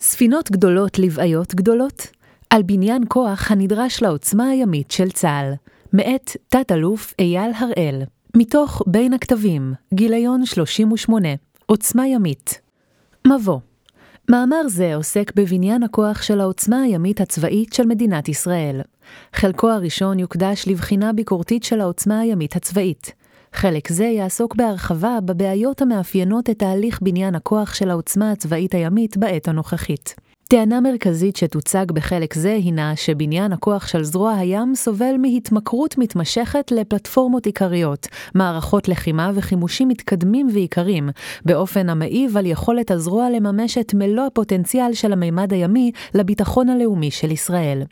ספינות גדולות לבעיות גדולות? על בניין כוח הנדרש לעוצמה הימית של צה"ל, מאת תת-אלוף אייל הראל, מתוך בין הכתבים, גיליון 38, עוצמה ימית. מבוא מאמר זה עוסק בבניין הכוח של העוצמה הימית הצבאית של מדינת ישראל. חלקו הראשון יוקדש לבחינה ביקורתית של העוצמה הימית הצבאית. חלק זה יעסוק בהרחבה בבעיות המאפיינות את תהליך בניין הכוח של העוצמה הצבאית הימית בעת הנוכחית. טענה מרכזית שתוצג בחלק זה הינה שבניין הכוח של זרוע הים סובל מהתמכרות מתמשכת לפלטפורמות עיקריות, מערכות לחימה וחימושים מתקדמים ועיקרים, באופן המעיב על יכולת הזרוע לממש את מלוא הפוטנציאל של המימד הימי לביטחון הלאומי של ישראל.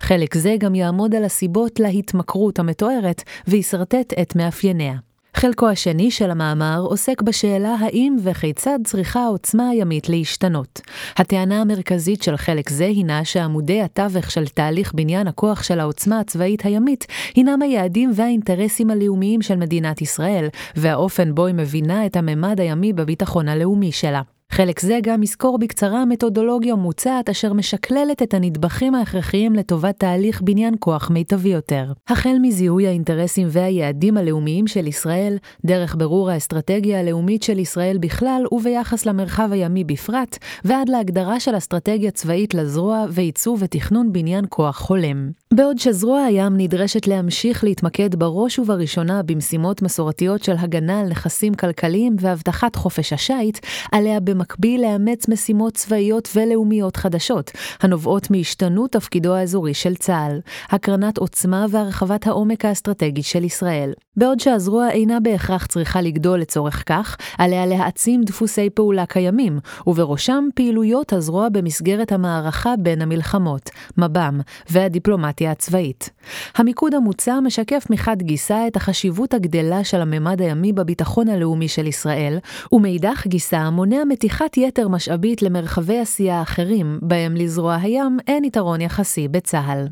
חלק זה גם יעמוד על הסיבות להתמכרות המתוארת וישרטט את מאפייניה. חלקו השני של המאמר עוסק בשאלה האם וכיצד צריכה העוצמה הימית להשתנות. הטענה המרכזית של חלק זה הינה שעמודי התווך של תהליך בניין הכוח של העוצמה הצבאית הימית הינם היעדים והאינטרסים הלאומיים של מדינת ישראל, והאופן בו היא מבינה את הממד הימי בביטחון הלאומי שלה. חלק זה גם יסקור בקצרה מתודולוגיה מוצעת אשר משקללת את הנדבכים ההכרחיים לטובת תהליך בניין כוח מיטבי יותר. החל מזיהוי האינטרסים והיעדים הלאומיים של ישראל, דרך ברור האסטרטגיה הלאומית של ישראל בכלל וביחס למרחב הימי בפרט, ועד להגדרה של אסטרטגיה צבאית לזרוע ועיצוב ותכנון בניין כוח הולם. בעוד שזרוע הים נדרשת להמשיך להתמקד בראש ובראשונה במשימות מסורתיות של הגנה על נכסים כלכליים והבטחת חופש השיט, עליה במקביל לאמץ משימות צבאיות ולאומיות חדשות, הנובעות מהשתנות תפקידו האזורי של צה"ל, הקרנת עוצמה והרחבת העומק האסטרטגי של ישראל. בעוד שהזרוע אינה בהכרח צריכה לגדול לצורך כך, עליה להעצים דפוסי פעולה קיימים, ובראשם פעילויות הזרוע במסגרת המערכה בין המלחמות, מב"ם, והדיפלומטיה הצבאית. המיקוד המוצע משקף מחד גיסא את החשיבות הגדלה של הממד הימי בביטחון הלאומי של ישראל, ומאידך גיסא מונע מתיחת יתר משאבית למרחבי עשייה אחרים, בהם לזרוע הים אין יתרון יחסי בצה"ל.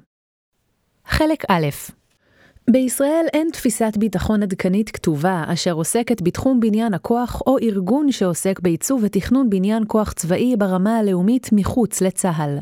חלק א' בישראל אין תפיסת ביטחון עדכנית כתובה אשר עוסקת בתחום בניין הכוח או ארגון שעוסק בעיצוב ותכנון בניין כוח צבאי ברמה הלאומית מחוץ לצה"ל.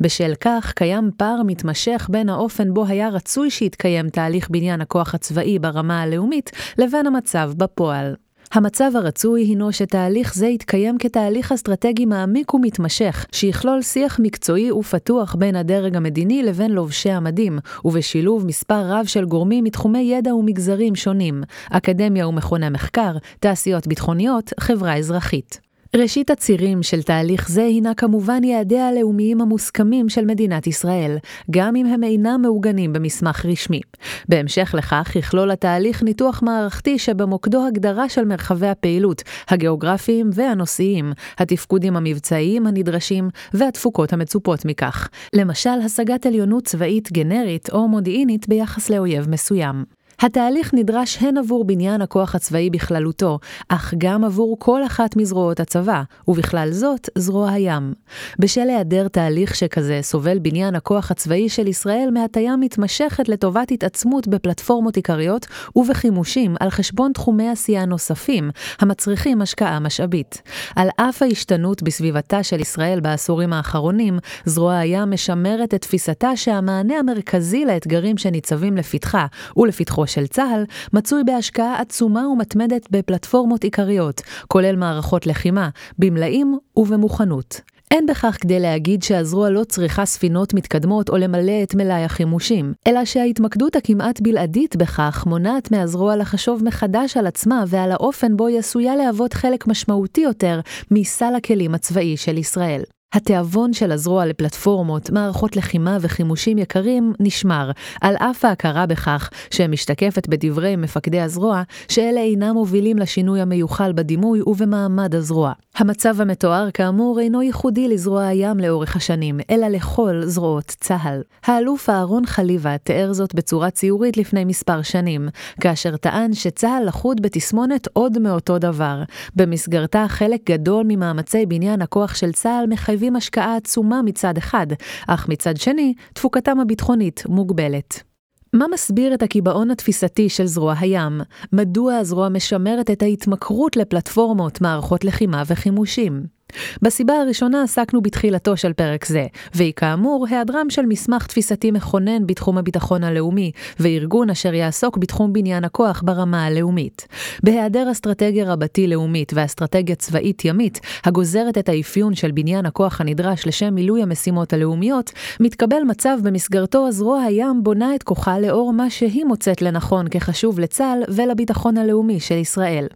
בשל כך קיים פער מתמשך בין האופן בו היה רצוי שיתקיים תהליך בניין הכוח הצבאי ברמה הלאומית לבין המצב בפועל. המצב הרצוי הינו שתהליך זה יתקיים כתהליך אסטרטגי מעמיק ומתמשך, שיכלול שיח מקצועי ופתוח בין הדרג המדיני לבין לובשי המדים, ובשילוב מספר רב של גורמים מתחומי ידע ומגזרים שונים, אקדמיה ומכוני מחקר, תעשיות ביטחוניות, חברה אזרחית. ראשית הצירים של תהליך זה הינה כמובן יעדיה הלאומיים המוסכמים של מדינת ישראל, גם אם הם אינם מעוגנים במסמך רשמי. בהמשך לכך יכלול התהליך ניתוח מערכתי שבמוקדו הגדרה של מרחבי הפעילות, הגיאוגרפיים והנושאיים, התפקודים המבצעיים הנדרשים והתפוקות המצופות מכך. למשל, השגת עליונות צבאית גנרית או מודיעינית ביחס לאויב מסוים. התהליך נדרש הן עבור בניין הכוח הצבאי בכללותו, אך גם עבור כל אחת מזרועות הצבא, ובכלל זאת זרוע הים. בשל היעדר תהליך שכזה סובל בניין הכוח הצבאי של ישראל מהטיה מתמשכת לטובת התעצמות בפלטפורמות עיקריות ובחימושים על חשבון תחומי עשייה נוספים, המצריכים השקעה משאבית. על אף ההשתנות בסביבתה של ישראל בעשורים האחרונים, זרוע הים משמרת את תפיסתה שהמענה המרכזי לאתגרים שניצבים לפתחה ולפתחו של צה"ל מצוי בהשקעה עצומה ומתמדת בפלטפורמות עיקריות, כולל מערכות לחימה, במלאים ובמוכנות. אין בכך כדי להגיד שהזרוע לא צריכה ספינות מתקדמות או למלא את מלאי החימושים, אלא שההתמקדות הכמעט בלעדית בכך מונעת מהזרוע לחשוב מחדש על עצמה ועל האופן בו היא עשויה להוות חלק משמעותי יותר מסל הכלים הצבאי של ישראל. התיאבון של הזרוע לפלטפורמות, מערכות לחימה וחימושים יקרים נשמר, על אף ההכרה בכך שמשתקפת בדברי מפקדי הזרוע, שאלה אינם מובילים לשינוי המיוחל בדימוי ובמעמד הזרוע. המצב המתואר כאמור אינו ייחודי לזרוע הים לאורך השנים, אלא לכל זרועות צה"ל. האלוף אהרון חליבה תיאר זאת בצורה ציורית לפני מספר שנים, כאשר טען שצה"ל לכוד בתסמונת עוד מאותו דבר. במסגרתה חלק גדול ממאמצי בניין הכוח של צה"ל מחייב מחייבים השקעה עצומה מצד אחד, אך מצד שני, תפוקתם הביטחונית מוגבלת. מה מסביר את הקיבעון התפיסתי של זרוע הים? מדוע הזרוע משמרת את ההתמכרות לפלטפורמות, מערכות לחימה וחימושים? בסיבה הראשונה עסקנו בתחילתו של פרק זה, והיא כאמור היעדרם של מסמך תפיסתי מכונן בתחום הביטחון הלאומי, וארגון אשר יעסוק בתחום בניין הכוח ברמה הלאומית. בהיעדר אסטרטגיה רבתי לאומית ואסטרטגיה צבאית ימית, הגוזרת את האפיון של בניין הכוח הנדרש לשם מילוי המשימות הלאומיות, מתקבל מצב במסגרתו הזרוע הים בונה את כוחה לאור מה שהיא מוצאת לנכון כחשוב לצה"ל ולביטחון הלאומי של ישראל.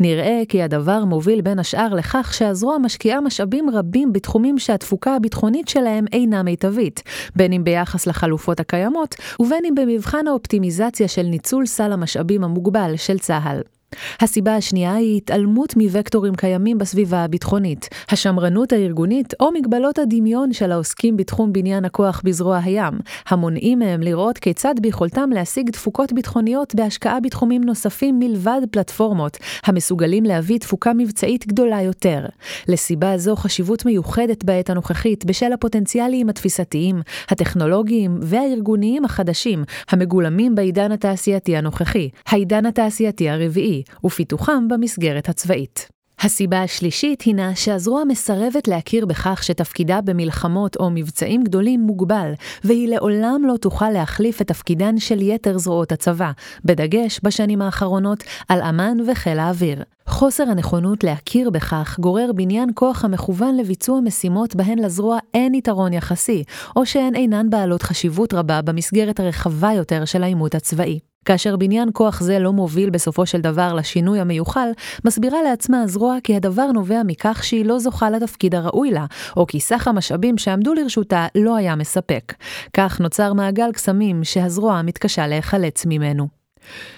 נראה כי הדבר מוביל בין השאר לכך שהזרוע משקיעה משאבים רבים בתחומים שהתפוקה הביטחונית שלהם אינה מיטבית, בין אם ביחס לחלופות הקיימות, ובין אם במבחן האופטימיזציה של ניצול סל המשאבים המוגבל של צה"ל. הסיבה השנייה היא התעלמות מוקטורים קיימים בסביבה הביטחונית, השמרנות הארגונית או מגבלות הדמיון של העוסקים בתחום בניין הכוח בזרוע הים, המונעים מהם לראות כיצד ביכולתם להשיג תפוקות ביטחוניות בהשקעה בתחומים נוספים מלבד פלטפורמות, המסוגלים להביא תפוקה מבצעית גדולה יותר. לסיבה זו חשיבות מיוחדת בעת הנוכחית בשל הפוטנציאלים התפיסתיים, הטכנולוגיים והארגוניים החדשים, המגולמים בעידן התעשייתי הנוכחי, העידן התעשייתי הרביעי, ופיתוחם במסגרת הצבאית. הסיבה השלישית הינה שהזרוע מסרבת להכיר בכך שתפקידה במלחמות או מבצעים גדולים מוגבל, והיא לעולם לא תוכל להחליף את תפקידן של יתר זרועות הצבא, בדגש בשנים האחרונות על אמ"ן וחיל האוויר. חוסר הנכונות להכיר בכך גורר בניין כוח המכוון לביצוע משימות בהן לזרוע אין יתרון יחסי, או שהן אינן בעלות חשיבות רבה במסגרת הרחבה יותר של העימות הצבאי. כאשר בניין כוח זה לא מוביל בסופו של דבר לשינוי המיוחל, מסבירה לעצמה הזרוע כי הדבר נובע מכך שהיא לא זוכה לתפקיד הראוי לה, או כי סך המשאבים שעמדו לרשותה לא היה מספק. כך נוצר מעגל קסמים שהזרוע מתקשה להיחלץ ממנו.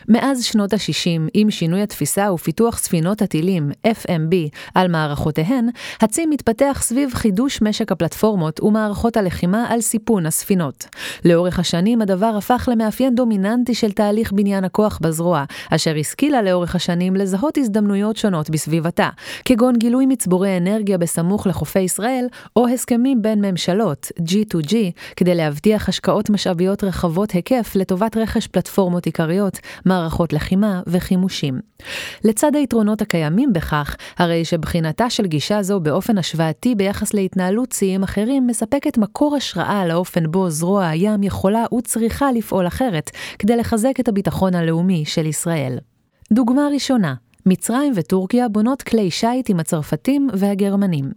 מאז שנות ה-60, עם שינוי התפיסה ופיתוח ספינות הטילים, FMB, על מערכותיהן, הצי מתפתח סביב חידוש משק הפלטפורמות ומערכות הלחימה על סיפון הספינות. לאורך השנים הדבר הפך למאפיין דומיננטי של תהליך בניין הכוח בזרוע, אשר השכילה לאורך השנים לזהות הזדמנויות שונות בסביבתה, כגון גילוי מצבורי אנרגיה בסמוך לחופי ישראל, או הסכמים בין ממשלות, G2G, כדי להבטיח השקעות משאביות רחבות היקף לטובת רכש פלטפורמות עיקריות, מערכות לחימה וחימושים. לצד היתרונות הקיימים בכך, הרי שבחינתה של גישה זו באופן השוואתי ביחס להתנהלות ציים אחרים מספקת מקור השראה לאופן בו זרוע הים יכולה וצריכה לפעול אחרת, כדי לחזק את הביטחון הלאומי של ישראל. דוגמה ראשונה, מצרים וטורקיה בונות כלי שיט עם הצרפתים והגרמנים.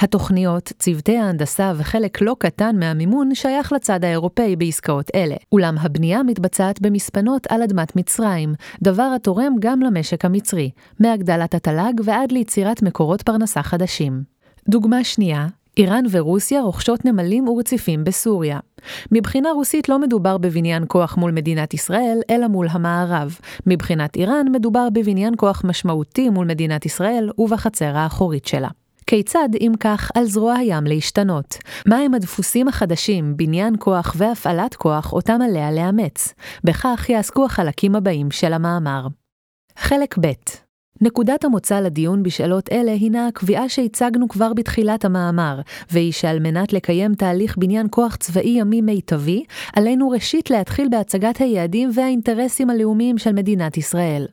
התוכניות, צוותי ההנדסה וחלק לא קטן מהמימון שייך לצד האירופאי בעסקאות אלה, אולם הבנייה מתבצעת במספנות על אדמת מצרים, דבר התורם גם למשק המצרי, מהגדלת התל"ג ועד ליצירת מקורות פרנסה חדשים. דוגמה שנייה, איראן ורוסיה רוכשות נמלים ורציפים בסוריה. מבחינה רוסית לא מדובר בבניין כוח מול מדינת ישראל, אלא מול המערב. מבחינת איראן מדובר בבניין כוח משמעותי מול מדינת ישראל ובחצר האחורית שלה. כיצד, אם כך, על זרוע הים להשתנות? מהם הדפוסים החדשים, בניין כוח והפעלת כוח, אותם עליה לאמץ? בכך יעסקו החלקים הבאים של המאמר. חלק ב' נקודת המוצא לדיון בשאלות אלה הינה הקביעה שהצגנו כבר בתחילת המאמר, והיא שעל מנת לקיים תהליך בניין כוח צבאי ימי מיטבי, עלינו ראשית להתחיל בהצגת היעדים והאינטרסים הלאומיים של מדינת ישראל.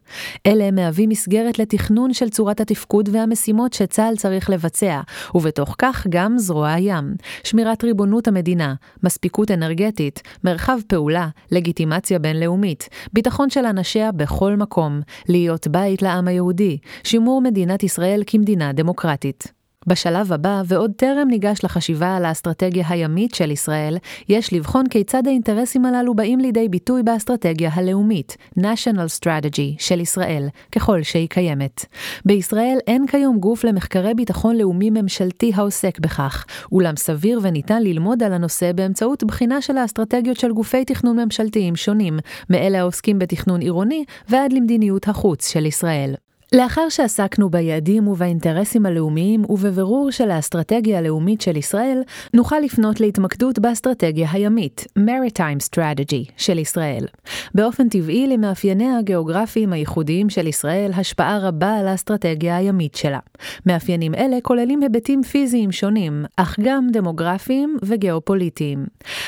אלה מהווים מסגרת לתכנון של צורת התפקוד והמשימות שצה"ל צריך לבצע, ובתוך כך גם זרוע הים, שמירת ריבונות המדינה, מספיקות אנרגטית, מרחב פעולה, לגיטימציה בינלאומית, ביטחון של אנשיה בכל מקום, להיות בית לעם היהודי. היהודי, שימור מדינת ישראל כמדינה דמוקרטית. בשלב הבא, ועוד טרם ניגש לחשיבה על האסטרטגיה הימית של ישראל, יש לבחון כיצד האינטרסים הללו באים לידי ביטוי באסטרטגיה הלאומית, national strategy, של ישראל, ככל שהיא קיימת. בישראל אין כיום גוף למחקרי ביטחון לאומי ממשלתי העוסק בכך, אולם סביר וניתן ללמוד על הנושא באמצעות בחינה של האסטרטגיות של גופי תכנון ממשלתיים שונים, מאלה העוסקים בתכנון עירוני ועד למדיניות החוץ של ישראל. לאחר שעסקנו ביעדים ובאינטרסים הלאומיים ובבירור של האסטרטגיה הלאומית של ישראל, נוכל לפנות להתמקדות באסטרטגיה הימית, Maritime Strategy, של ישראל. באופן טבעי, למאפייניה הגיאוגרפיים הייחודיים של ישראל השפעה רבה על האסטרטגיה הימית שלה. מאפיינים אלה כוללים היבטים פיזיים שונים, אך גם דמוגרפיים וגיאופוליטיים.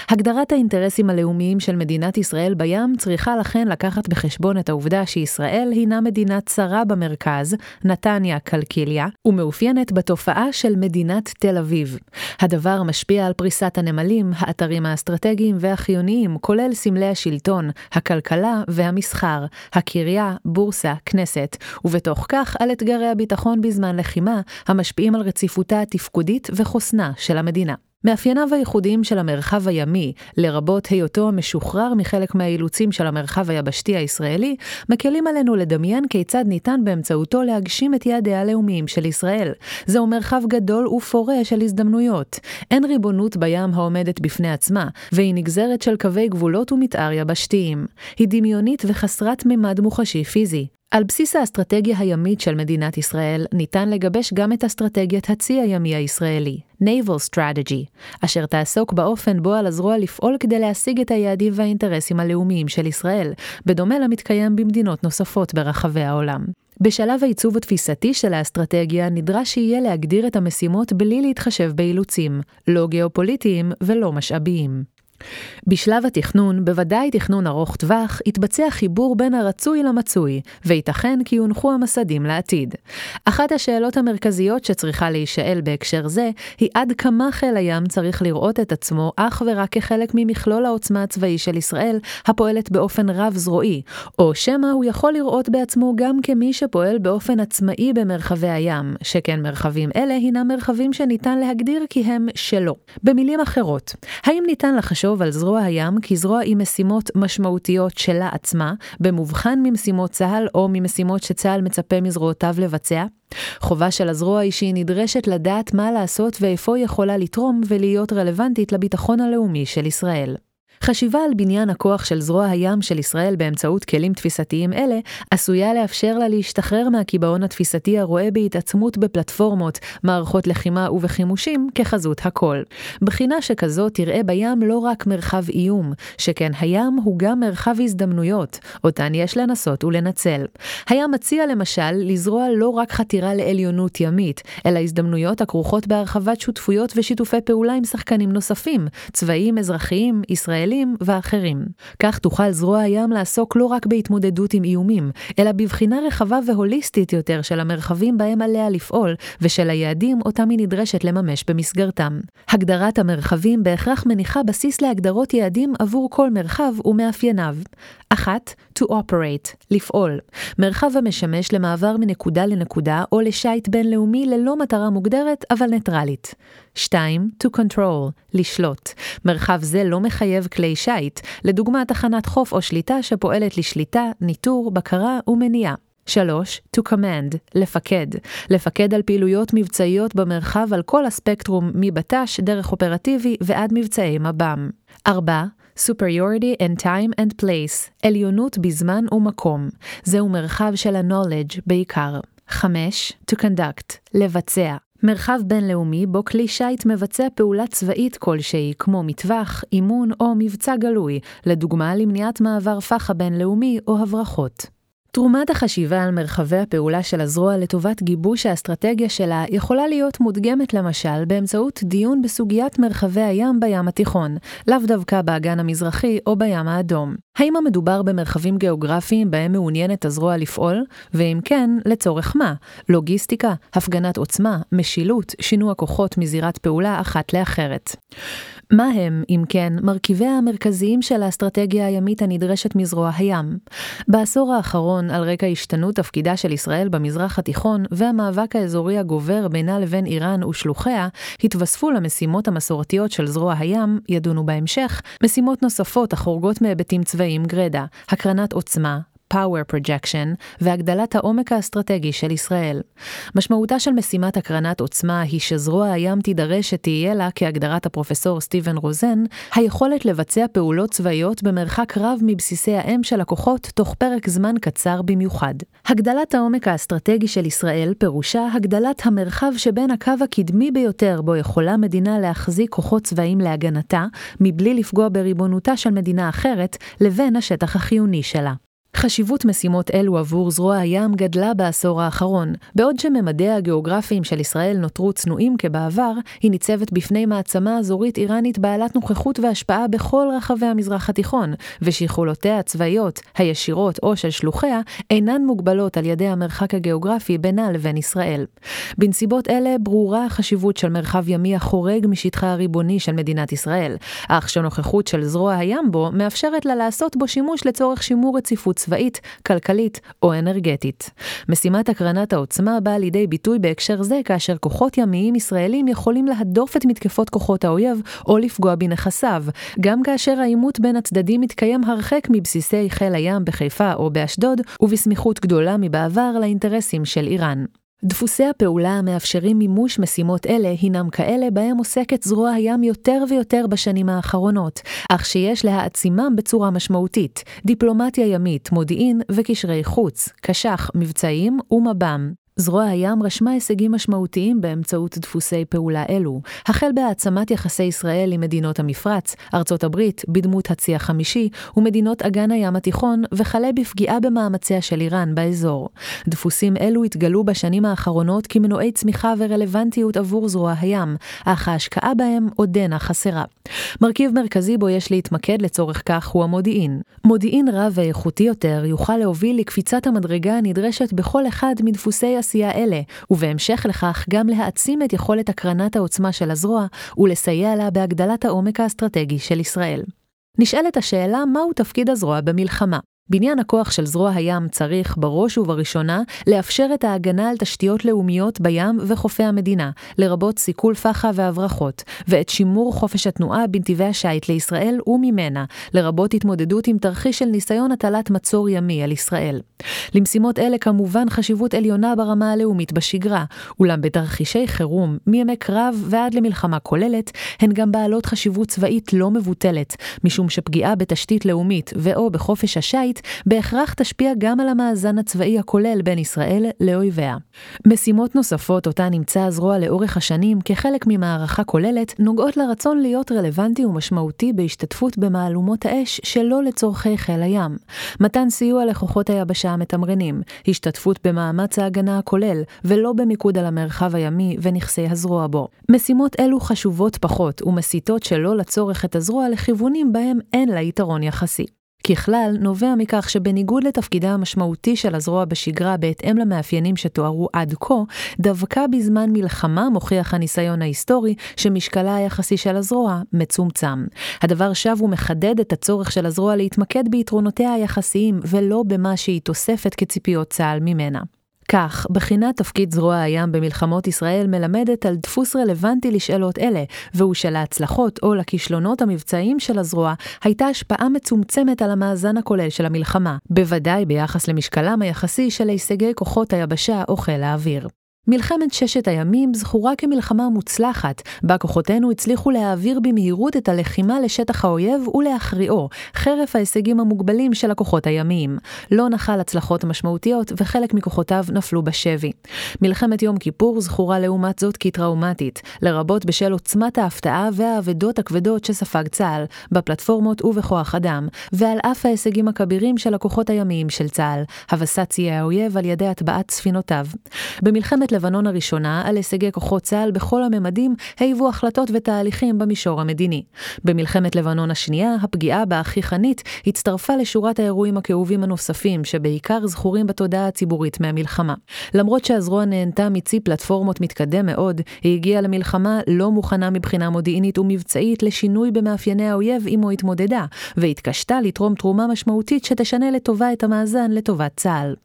הגדרת האינטרסים הלאומיים של מדינת ישראל בים צריכה לכן לקחת בחשבון את העובדה שישראל הינה מדינה צרה במרכז המרכז, נתניה קלקיליה, ומאופיינת בתופעה של מדינת תל אביב. הדבר משפיע על פריסת הנמלים, האתרים האסטרטגיים והחיוניים, כולל סמלי השלטון, הכלכלה והמסחר, הקריה, בורסה, כנסת, ובתוך כך על אתגרי הביטחון בזמן לחימה, המשפיעים על רציפותה התפקודית וחוסנה של המדינה. מאפייניו הייחודיים של המרחב הימי, לרבות היותו המשוחרר מחלק מהאילוצים של המרחב היבשתי הישראלי, מקלים עלינו לדמיין כיצד ניתן באמצעותו להגשים את יעדיה הלאומיים של ישראל. זהו מרחב גדול ופורה של הזדמנויות. אין ריבונות בים העומדת בפני עצמה, והיא נגזרת של קווי גבולות ומתאר יבשתיים. היא דמיונית וחסרת ממד מוחשי פיזי. על בסיס האסטרטגיה הימית של מדינת ישראל, ניתן לגבש גם את אסטרטגיית הצי הימי הישראלי, Naval Strategy, אשר תעסוק באופן בו על הזרוע לפעול כדי להשיג את היעדים והאינטרסים הלאומיים של ישראל, בדומה למתקיים במדינות נוספות ברחבי העולם. בשלב העיצוב התפיסתי של האסטרטגיה נדרש יהיה להגדיר את המשימות בלי להתחשב באילוצים, לא גיאופוליטיים ולא משאביים. בשלב התכנון, בוודאי תכנון ארוך טווח, יתבצע חיבור בין הרצוי למצוי, וייתכן כי יונחו המסדים לעתיד. אחת השאלות המרכזיות שצריכה להישאל בהקשר זה, היא עד כמה חיל הים צריך לראות את עצמו אך ורק כחלק ממכלול העוצמה הצבאי של ישראל, הפועלת באופן רב-זרועי, או שמא הוא יכול לראות בעצמו גם כמי שפועל באופן עצמאי במרחבי הים, שכן מרחבים אלה הינם מרחבים שניתן להגדיר כי הם שלו. במילים אחרות, האם ניתן לחשוב לחשוב על זרוע הים כזרוע עם משימות משמעותיות שלה עצמה, במובחן ממשימות צה"ל או ממשימות שצה"ל מצפה מזרועותיו לבצע? חובה של הזרוע היא שהיא נדרשת לדעת מה לעשות ואיפה יכולה לתרום ולהיות רלוונטית לביטחון הלאומי של ישראל. חשיבה על בניין הכוח של זרוע הים של ישראל באמצעות כלים תפיסתיים אלה, עשויה לאפשר לה להשתחרר מהקיבעון התפיסתי הרואה בהתעצמות בפלטפורמות, מערכות לחימה ובחימושים כחזות הכל. בחינה שכזו תראה בים לא רק מרחב איום, שכן הים הוא גם מרחב הזדמנויות, אותן יש לנסות ולנצל. הים מציע למשל לזרוע לא רק חתירה לעליונות ימית, אלא הזדמנויות הכרוכות בהרחבת שותפויות ושיתופי פעולה עם שחקנים נוספים, צבאיים, אזרחיים, ישראלים, ישראלים ואחרים. כך תוכל זרוע הים לעסוק לא רק בהתמודדות עם איומים, אלא בבחינה רחבה והוליסטית יותר של המרחבים בהם עליה לפעול, ושל היעדים אותם היא נדרשת לממש במסגרתם. הגדרת המרחבים בהכרח מניחה בסיס להגדרות יעדים עבור כל מרחב ומאפייניו. אחת, to operate, לפעול. מרחב המשמש למעבר מנקודה לנקודה או לשיט בינלאומי ללא מטרה מוגדרת, אבל ניטרלית. 2. to control, לשלוט. מרחב זה לא מחייב כלי שיט, לדוגמה תחנת חוף או שליטה שפועלת לשליטה, ניטור, בקרה ומניעה. 3. To command, לפקד. לפקד על פעילויות מבצעיות במרחב על כל הספקטרום מבט"ש, דרך אופרטיבי ועד מבצעי מב"ם. 4. Superiority in time and place, עליונות בזמן ומקום. זהו מרחב של ה-knowledge בעיקר. 5. To conduct, לבצע. מרחב בינלאומי בו כלי שיט מבצע פעולה צבאית כלשהי, כמו מטווח, אימון או מבצע גלוי, לדוגמה למניעת מעבר פחה בינלאומי או הברחות. תרומת החשיבה על מרחבי הפעולה של הזרוע לטובת גיבוש האסטרטגיה שלה יכולה להיות מודגמת למשל באמצעות דיון בסוגיית מרחבי הים בים התיכון, לאו דווקא באגן המזרחי או בים האדום. האם המדובר במרחבים גיאוגרפיים בהם מעוניינת הזרוע לפעול? ואם כן, לצורך מה? לוגיסטיקה, הפגנת עוצמה, משילות, שינוע כוחות מזירת פעולה אחת לאחרת. מה הם, אם כן, מרכיביה המרכזיים של האסטרטגיה הימית הנדרשת מזרוע הים? בעשור האחרון, על רקע השתנות תפקידה של ישראל במזרח התיכון והמאבק האזורי הגובר בינה לבין איראן ושלוחיה, התווספו למשימות המסורתיות של זרוע הים, ידונו בהמשך, משימות נוספות החורגות מהיבטים צבאיים גרידא, הקרנת עוצמה, Power Projection והגדלת העומק האסטרטגי של ישראל. משמעותה של משימת הקרנת עוצמה היא שזרוע הים תידרש שתהיה לה, כהגדרת הפרופסור סטיבן רוזן, היכולת לבצע פעולות צבאיות במרחק רב מבסיסי האם של הכוחות תוך פרק זמן קצר במיוחד. הגדלת העומק האסטרטגי של ישראל פירושה הגדלת המרחב שבין הקו הקדמי ביותר בו יכולה מדינה להחזיק כוחות צבאיים להגנתה, מבלי לפגוע בריבונותה של מדינה אחרת, לבין השטח החיוני שלה. חשיבות משימות אלו עבור זרוע הים גדלה בעשור האחרון. בעוד שממדיה הגיאוגרפיים של ישראל נותרו צנועים כבעבר, היא ניצבת בפני מעצמה אזורית איראנית בעלת נוכחות והשפעה בכל רחבי המזרח התיכון, ושיכולותיה הצבאיות, הישירות או של שלוחיה, אינן מוגבלות על ידי המרחק הגיאוגרפי בינה לבין ישראל. בנסיבות אלה ברורה החשיבות של מרחב ימי החורג משטחה הריבוני של מדינת ישראל, אך שנוכחות של זרוע הים בו מאפשרת לה לעשות בו שימוש לצורך שימור רציפות צבאית, כלכלית או אנרגטית. משימת הקרנת העוצמה באה לידי ביטוי בהקשר זה כאשר כוחות ימיים ישראלים יכולים להדוף את מתקפות כוחות האויב או לפגוע בנכסיו, גם כאשר העימות בין הצדדים מתקיים הרחק מבסיסי חיל הים בחיפה או באשדוד, ובסמיכות גדולה מבעבר לאינטרסים של איראן. דפוסי הפעולה המאפשרים מימוש משימות אלה הינם כאלה בהם עוסקת זרוע הים יותר ויותר בשנים האחרונות, אך שיש להעצימם בצורה משמעותית, דיפלומטיה ימית, מודיעין וקשרי חוץ, קש"ח, מבצעים ומב"ם. זרוע הים רשמה הישגים משמעותיים באמצעות דפוסי פעולה אלו, החל בהעצמת יחסי ישראל עם מדינות המפרץ, ארצות הברית, בדמות הצי החמישי, ומדינות אגן הים התיכון, וכלה בפגיעה במאמציה של איראן באזור. דפוסים אלו התגלו בשנים האחרונות כמנועי צמיחה ורלוונטיות עבור זרוע הים, אך ההשקעה בהם עודנה חסרה. מרכיב מרכזי בו יש להתמקד לצורך כך הוא המודיעין. מודיעין רב ואיכותי יותר יוכל להוביל לקפיצת המדרגה הנדרשת בכל אחד מדפוסי עשייה אלה, ובהמשך לכך גם להעצים את יכולת הקרנת העוצמה של הזרוע ולסייע לה בהגדלת העומק האסטרטגי של ישראל. נשאלת השאלה מהו תפקיד הזרוע במלחמה. בניין הכוח של זרוע הים צריך, בראש ובראשונה, לאפשר את ההגנה על תשתיות לאומיות בים וחופי המדינה, לרבות סיכול פח"ע והברחות, ואת שימור חופש התנועה בנתיבי השיט לישראל וממנה, לרבות התמודדות עם תרחיש של ניסיון הטלת מצור ימי על ישראל. למשימות אלה כמובן חשיבות עליונה ברמה הלאומית בשגרה, אולם בתרחישי חירום, מימי קרב ועד למלחמה כוללת, הן גם בעלות חשיבות צבאית לא מבוטלת, משום שפגיעה בתשתית לאומית ו/או בחופש השיט הצבאית בהכרח תשפיע גם על המאזן הצבאי הכולל בין ישראל לאויביה. משימות נוספות אותן נמצא הזרוע לאורך השנים כחלק ממערכה כוללת נוגעות לרצון להיות רלוונטי ומשמעותי בהשתתפות במהלומות האש שלא לצורכי חיל הים. מתן סיוע לכוחות היבשה המתמרנים, השתתפות במאמץ ההגנה הכולל, ולא במיקוד על המרחב הימי ונכסי הזרוע בו. משימות אלו חשובות פחות ומסיטות שלא לצורך את הזרוע לכיוונים בהם אין לה יתרון יחסי. ככלל, נובע מכך שבניגוד לתפקידה המשמעותי של הזרוע בשגרה בהתאם למאפיינים שתוארו עד כה, דווקא בזמן מלחמה מוכיח הניסיון ההיסטורי שמשקלה היחסי של הזרוע מצומצם. הדבר שב ומחדד את הצורך של הזרוע להתמקד ביתרונותיה היחסיים ולא במה שהיא תוספת כציפיות צה"ל ממנה. כך, בחינת תפקיד זרוע הים במלחמות ישראל מלמדת על דפוס רלוונטי לשאלות אלה, והוא שלהצלחות או לכישלונות המבצעיים של הזרוע הייתה השפעה מצומצמת על המאזן הכולל של המלחמה, בוודאי ביחס למשקלם היחסי של הישגי כוחות היבשה או חיל האוויר. מלחמת ששת הימים זכורה כמלחמה מוצלחת, בה כוחותינו הצליחו להעביר במהירות את הלחימה לשטח האויב ולהכריעו, חרף ההישגים המוגבלים של הכוחות הימיים. לא נחל הצלחות משמעותיות, וחלק מכוחותיו נפלו בשבי. מלחמת יום כיפור זכורה לעומת זאת כטראומטית, לרבות בשל עוצמת ההפתעה והאבדות הכבדות שספג צה"ל, בפלטפורמות ובכוח אדם, ועל אף ההישגים הכבירים של הכוחות הימיים של צה"ל, הבסת ציי האויב על ידי הטבעת ספינותיו. במלחמת לבנון הראשונה על הישגי כוחות צה"ל בכל הממדים היוו החלטות ותהליכים במישור המדיני. במלחמת לבנון השנייה, הפגיעה באחי חנית הצטרפה לשורת האירועים הכאובים הנוספים, שבעיקר זכורים בתודעה הציבורית מהמלחמה. למרות שהזרוע נהנתה מצי פלטפורמות מתקדם מאוד, היא הגיעה למלחמה לא מוכנה מבחינה מודיעינית ומבצעית לשינוי במאפייני האויב עמו התמודדה, והתקשתה לתרום תרומה משמעותית שתשנה לטובה את המאזן לטובת צה"ל.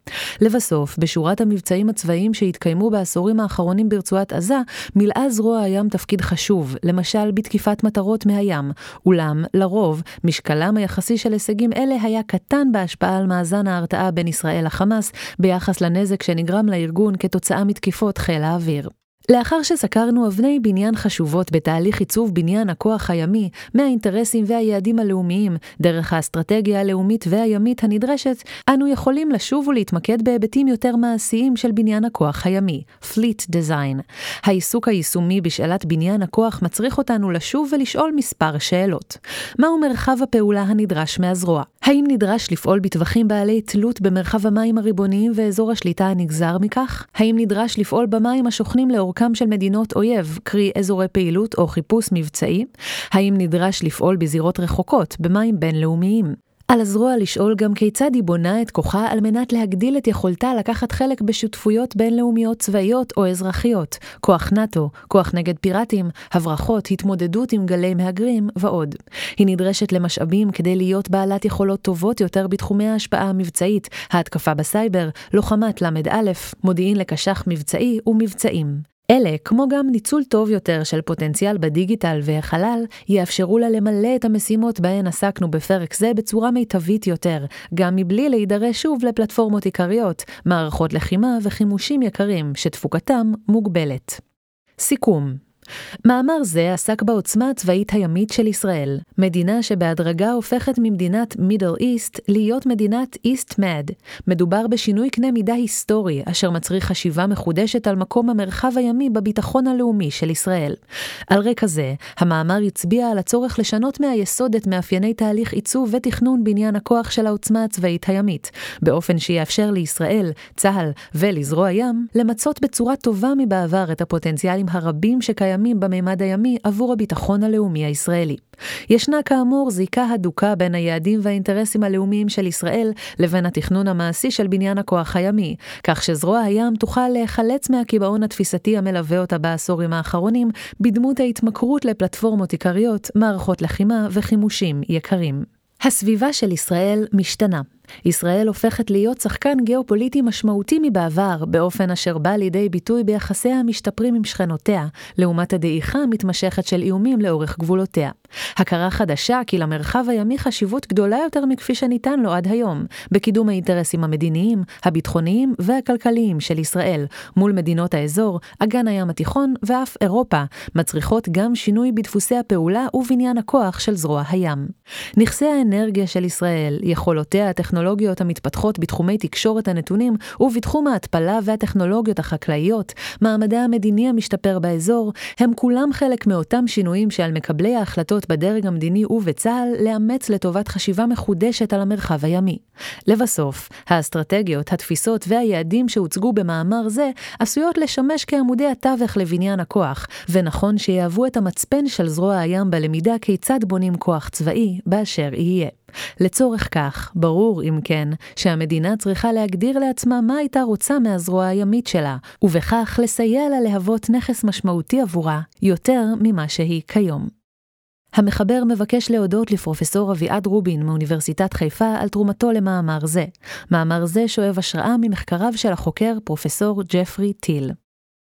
לבסוף, בשורת המבצעים הצבאיים שהתקיימו בעשורים האחרונים ברצועת עזה, מילאה זרוע הים תפקיד חשוב, למשל בתקיפת מטרות מהים, אולם, לרוב, משקלם היחסי של הישגים אלה היה קטן בהשפעה על מאזן ההרתעה בין ישראל לחמאס, ביחס לנזק שנגרם לארגון כתוצאה מתקיפות חיל האוויר. לאחר שסקרנו אבני בניין חשובות בתהליך עיצוב בניין הכוח הימי מהאינטרסים והיעדים הלאומיים, דרך האסטרטגיה הלאומית והימית הנדרשת, אנו יכולים לשוב ולהתמקד בהיבטים יותר מעשיים של בניין הכוח הימי, Fleet Design. העיסוק היישומי בשאלת בניין הכוח מצריך אותנו לשוב ולשאול מספר שאלות. מהו מרחב הפעולה הנדרש מהזרוע? האם נדרש לפעול בטווחים בעלי תלות במרחב המים הריבוניים ואזור השליטה הנגזר מכך? האם נדרש לפעול במים השוכנים לאורכם של מדינות אויב, קרי אזורי פעילות או חיפוש מבצעי? האם נדרש לפעול בזירות רחוקות, במים בינלאומיים? על הזרוע לשאול גם כיצד היא בונה את כוחה על מנת להגדיל את יכולתה לקחת חלק בשותפויות בינלאומיות צבאיות או אזרחיות, כוח נאט"ו, כוח נגד פיראטים, הברחות, התמודדות עם גלי מהגרים ועוד. היא נדרשת למשאבים כדי להיות בעלת יכולות טובות יותר בתחומי ההשפעה המבצעית, ההתקפה בסייבר, לוחמת ל"א, מודיעין לקשח מבצעי ומבצעים. אלה, כמו גם ניצול טוב יותר של פוטנציאל בדיגיטל והחלל, יאפשרו לה למלא את המשימות בהן עסקנו בפרק זה בצורה מיטבית יותר, גם מבלי להידרש שוב לפלטפורמות עיקריות, מערכות לחימה וחימושים יקרים, שתפוקתם מוגבלת. סיכום מאמר זה עסק בעוצמה הצבאית הימית של ישראל, מדינה שבהדרגה הופכת ממדינת מידל איסט להיות מדינת איסט מד. מדובר בשינוי קנה מידה היסטורי, אשר מצריך חשיבה מחודשת על מקום המרחב הימי בביטחון הלאומי של ישראל. על רקע זה, המאמר הצביע על הצורך לשנות מהיסוד את מאפייני תהליך עיצוב ותכנון בניין הכוח של העוצמה הצבאית הימית, באופן שיאפשר לישראל, צה"ל ולזרוע הים למצות בצורה טובה מבעבר את הפוטנציאלים הרבים שקיימים קיימים במימד הימי עבור הביטחון הלאומי הישראלי. ישנה כאמור זיקה הדוקה בין היעדים והאינטרסים הלאומיים של ישראל לבין התכנון המעשי של בניין הכוח הימי, כך שזרוע הים תוכל להיחלץ מהקיבעון התפיסתי המלווה אותה בעשורים האחרונים, בדמות ההתמכרות לפלטפורמות עיקריות, מערכות לחימה וחימושים יקרים. הסביבה של ישראל משתנה. ישראל הופכת להיות שחקן גיאופוליטי משמעותי מבעבר, באופן אשר בא לידי ביטוי ביחסיה המשתפרים עם שכנותיה, לעומת הדעיכה המתמשכת של איומים לאורך גבולותיה. הכרה חדשה כי למרחב הימי חשיבות גדולה יותר מכפי שניתן לו עד היום, בקידום האינטרסים המדיניים, הביטחוניים והכלכליים של ישראל, מול מדינות האזור, אגן הים התיכון ואף אירופה, מצריכות גם שינוי בדפוסי הפעולה ובניין הכוח של זרוע הים. נכסי האנרגיה של ישראל, יכולותיה הטכנולוגיות, הטכנולוגיות המתפתחות בתחומי תקשורת הנתונים ובתחום ההתפלה והטכנולוגיות החקלאיות, מעמדה המדיני המשתפר באזור, הם כולם חלק מאותם שינויים שעל מקבלי ההחלטות בדרג המדיני ובצה"ל לאמץ לטובת חשיבה מחודשת על המרחב הימי. לבסוף, האסטרטגיות, התפיסות והיעדים שהוצגו במאמר זה עשויות לשמש כעמודי התווך לבניין הכוח, ונכון שיהוו את המצפן של זרוע הים בלמידה כיצד בונים כוח צבאי באשר יהיה. לצורך כך, ברור, אם כן, שהמדינה צריכה להגדיר לעצמה מה הייתה רוצה מהזרוע הימית שלה, ובכך לסייע לה להוות נכס משמעותי עבורה, יותר ממה שהיא כיום. המחבר מבקש להודות לפרופסור אביעד רובין מאוניברסיטת חיפה על תרומתו למאמר זה. מאמר זה שואב השראה ממחקריו של החוקר פרופסור ג'פרי טיל.